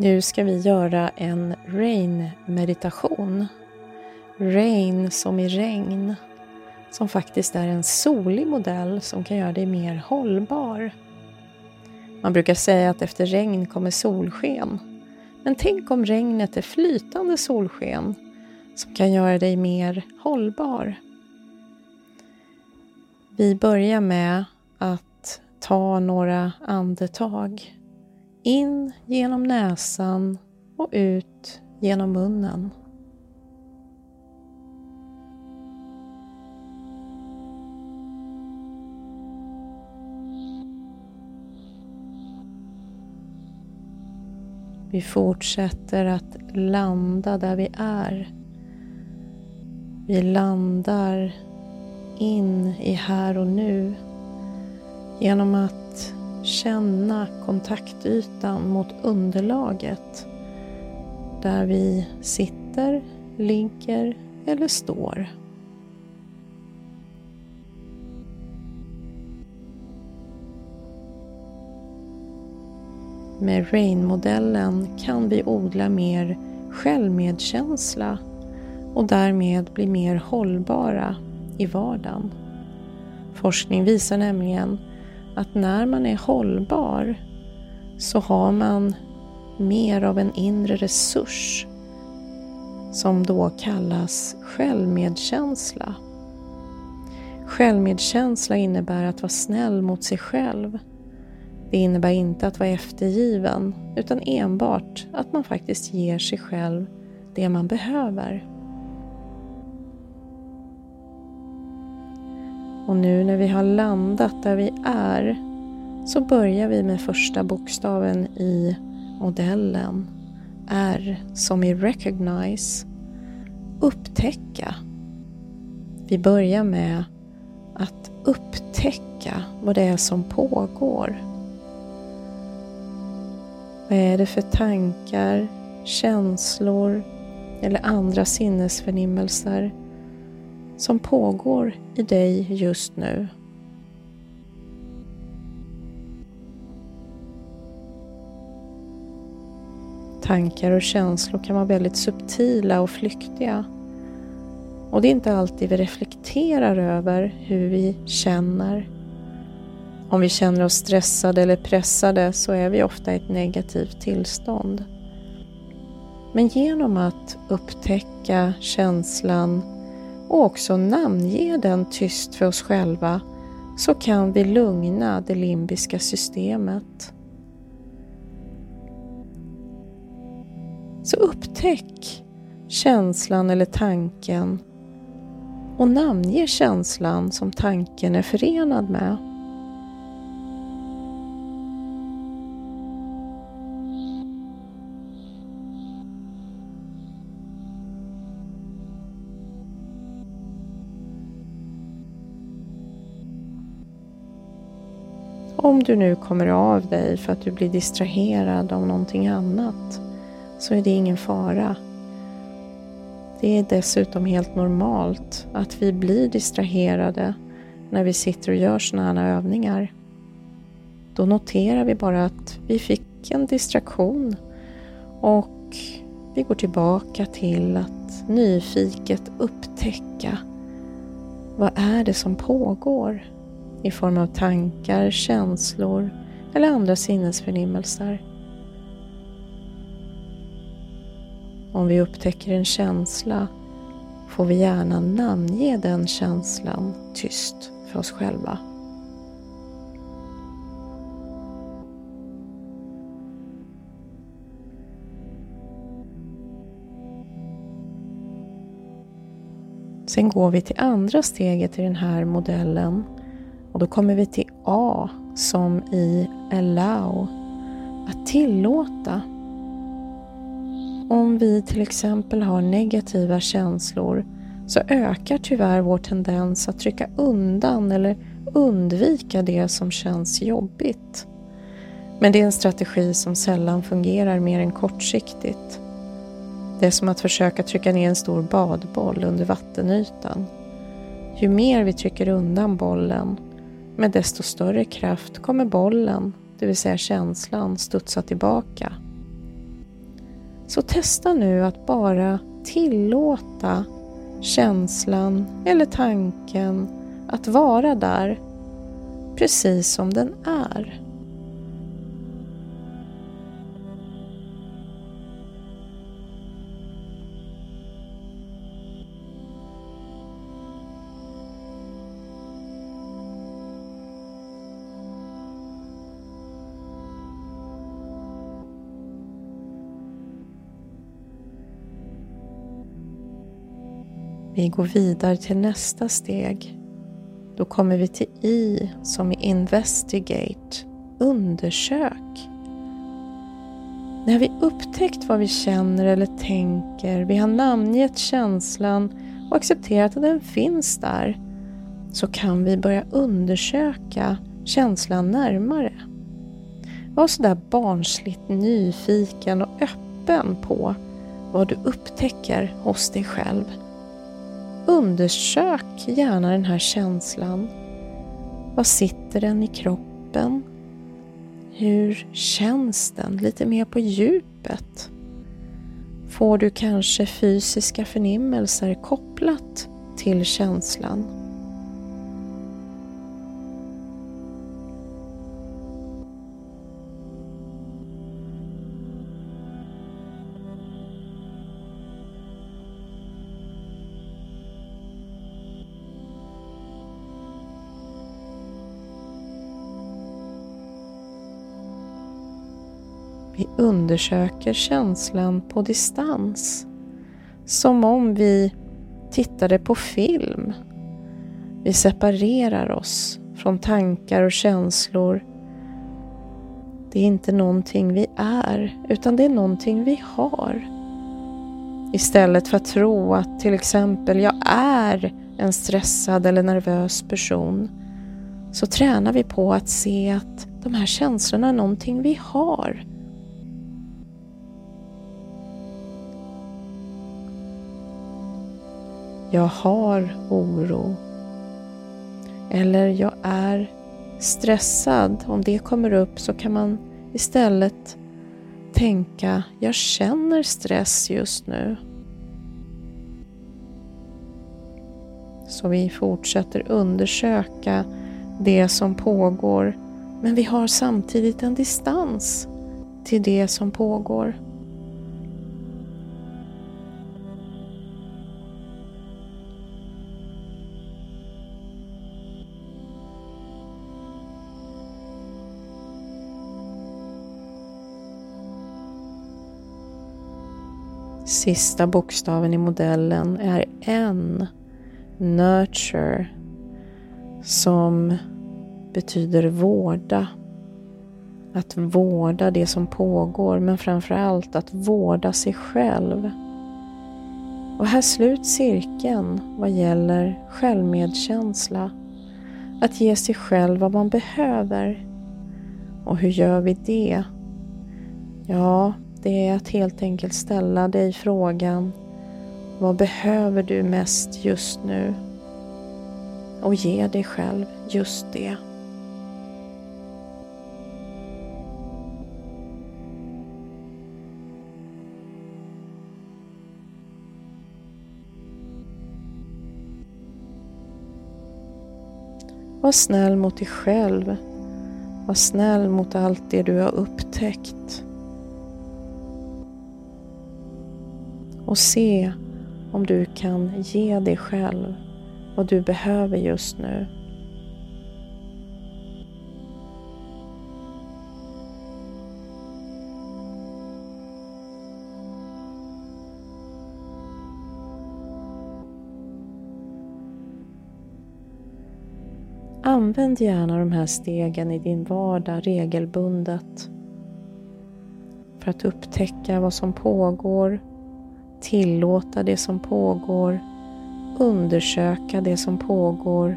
Nu ska vi göra en rain-meditation. Rain som i regn, som faktiskt är en solig modell som kan göra dig mer hållbar. Man brukar säga att efter regn kommer solsken. Men tänk om regnet är flytande solsken som kan göra dig mer hållbar. Vi börjar med att ta några andetag in genom näsan och ut genom munnen. Vi fortsätter att landa där vi är. Vi landar in i här och nu genom att känna kontaktytan mot underlaget där vi sitter, ligger eller står. Med RAIN-modellen kan vi odla mer självmedkänsla och därmed bli mer hållbara i vardagen. Forskning visar nämligen att när man är hållbar så har man mer av en inre resurs som då kallas självmedkänsla. Självmedkänsla innebär att vara snäll mot sig själv. Det innebär inte att vara eftergiven utan enbart att man faktiskt ger sig själv det man behöver. Och nu när vi har landat där vi är så börjar vi med första bokstaven i modellen. R som i recognize. Upptäcka. Vi börjar med att upptäcka vad det är som pågår. Vad är det för tankar, känslor eller andra sinnesförnimmelser som pågår i dig just nu. Tankar och känslor kan vara väldigt subtila och flyktiga. Och det är inte alltid vi reflekterar över hur vi känner. Om vi känner oss stressade eller pressade så är vi ofta i ett negativt tillstånd. Men genom att upptäcka känslan och också namnge den tyst för oss själva så kan vi lugna det limbiska systemet. Så upptäck känslan eller tanken och namnge känslan som tanken är förenad med. Om du nu kommer av dig för att du blir distraherad av någonting annat så är det ingen fara. Det är dessutom helt normalt att vi blir distraherade när vi sitter och gör sådana här övningar. Då noterar vi bara att vi fick en distraktion och vi går tillbaka till att nyfiket upptäcka vad är det som pågår? I form av tankar, känslor eller andra sinnesförnimmelser. Om vi upptäcker en känsla får vi gärna namnge den känslan tyst för oss själva. Sen går vi till andra steget i den här modellen och då kommer vi till A som i allow, att tillåta. Om vi till exempel har negativa känslor så ökar tyvärr vår tendens att trycka undan eller undvika det som känns jobbigt. Men det är en strategi som sällan fungerar mer än kortsiktigt. Det är som att försöka trycka ner en stor badboll under vattenytan. Ju mer vi trycker undan bollen, med desto större kraft kommer bollen, det vill säga känslan, studsa tillbaka. Så testa nu att bara tillåta känslan eller tanken att vara där precis som den är. Vi går vidare till nästa steg. Då kommer vi till I som är investigate, undersök. När vi upptäckt vad vi känner eller tänker, vi har namngett känslan och accepterat att den finns där, så kan vi börja undersöka känslan närmare. Var sådär barnsligt nyfiken och öppen på vad du upptäcker hos dig själv. Undersök gärna den här känslan. Var sitter den i kroppen? Hur känns den lite mer på djupet? Får du kanske fysiska förnimmelser kopplat till känslan? Vi undersöker känslan på distans. Som om vi tittade på film. Vi separerar oss från tankar och känslor. Det är inte någonting vi är, utan det är någonting vi har. Istället för att tro att till exempel jag är en stressad eller nervös person så tränar vi på att se att de här känslorna är någonting vi har Jag har oro. Eller jag är stressad. Om det kommer upp så kan man istället tänka, jag känner stress just nu. Så vi fortsätter undersöka det som pågår men vi har samtidigt en distans till det som pågår. Sista bokstaven i modellen är N, Nurture, som betyder vårda. Att vårda det som pågår, men framför allt att vårda sig själv. Och här sluts cirkeln vad gäller självmedkänsla. Att ge sig själv vad man behöver. Och hur gör vi det? Ja, det är att helt enkelt ställa dig frågan Vad behöver du mest just nu? Och ge dig själv just det. Var snäll mot dig själv. Var snäll mot allt det du har upptäckt. Och se om du kan ge dig själv vad du behöver just nu. Använd gärna de här stegen i din vardag regelbundet för att upptäcka vad som pågår tillåta det som pågår, undersöka det som pågår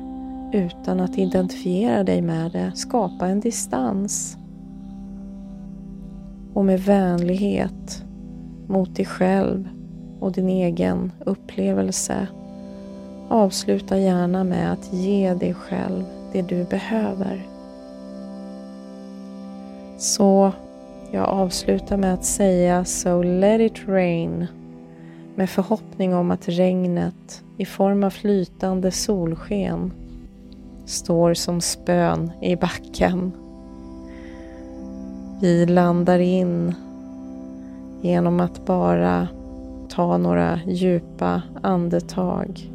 utan att identifiera dig med det, skapa en distans. Och med vänlighet mot dig själv och din egen upplevelse avsluta gärna med att ge dig själv det du behöver. Så Jag avslutar med att säga So let it rain med förhoppning om att regnet i form av flytande solsken står som spön i backen. Vi landar in genom att bara ta några djupa andetag.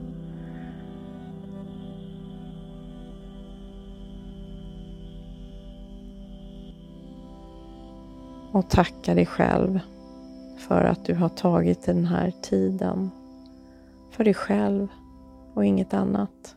Och tacka dig själv för att du har tagit den här tiden för dig själv och inget annat.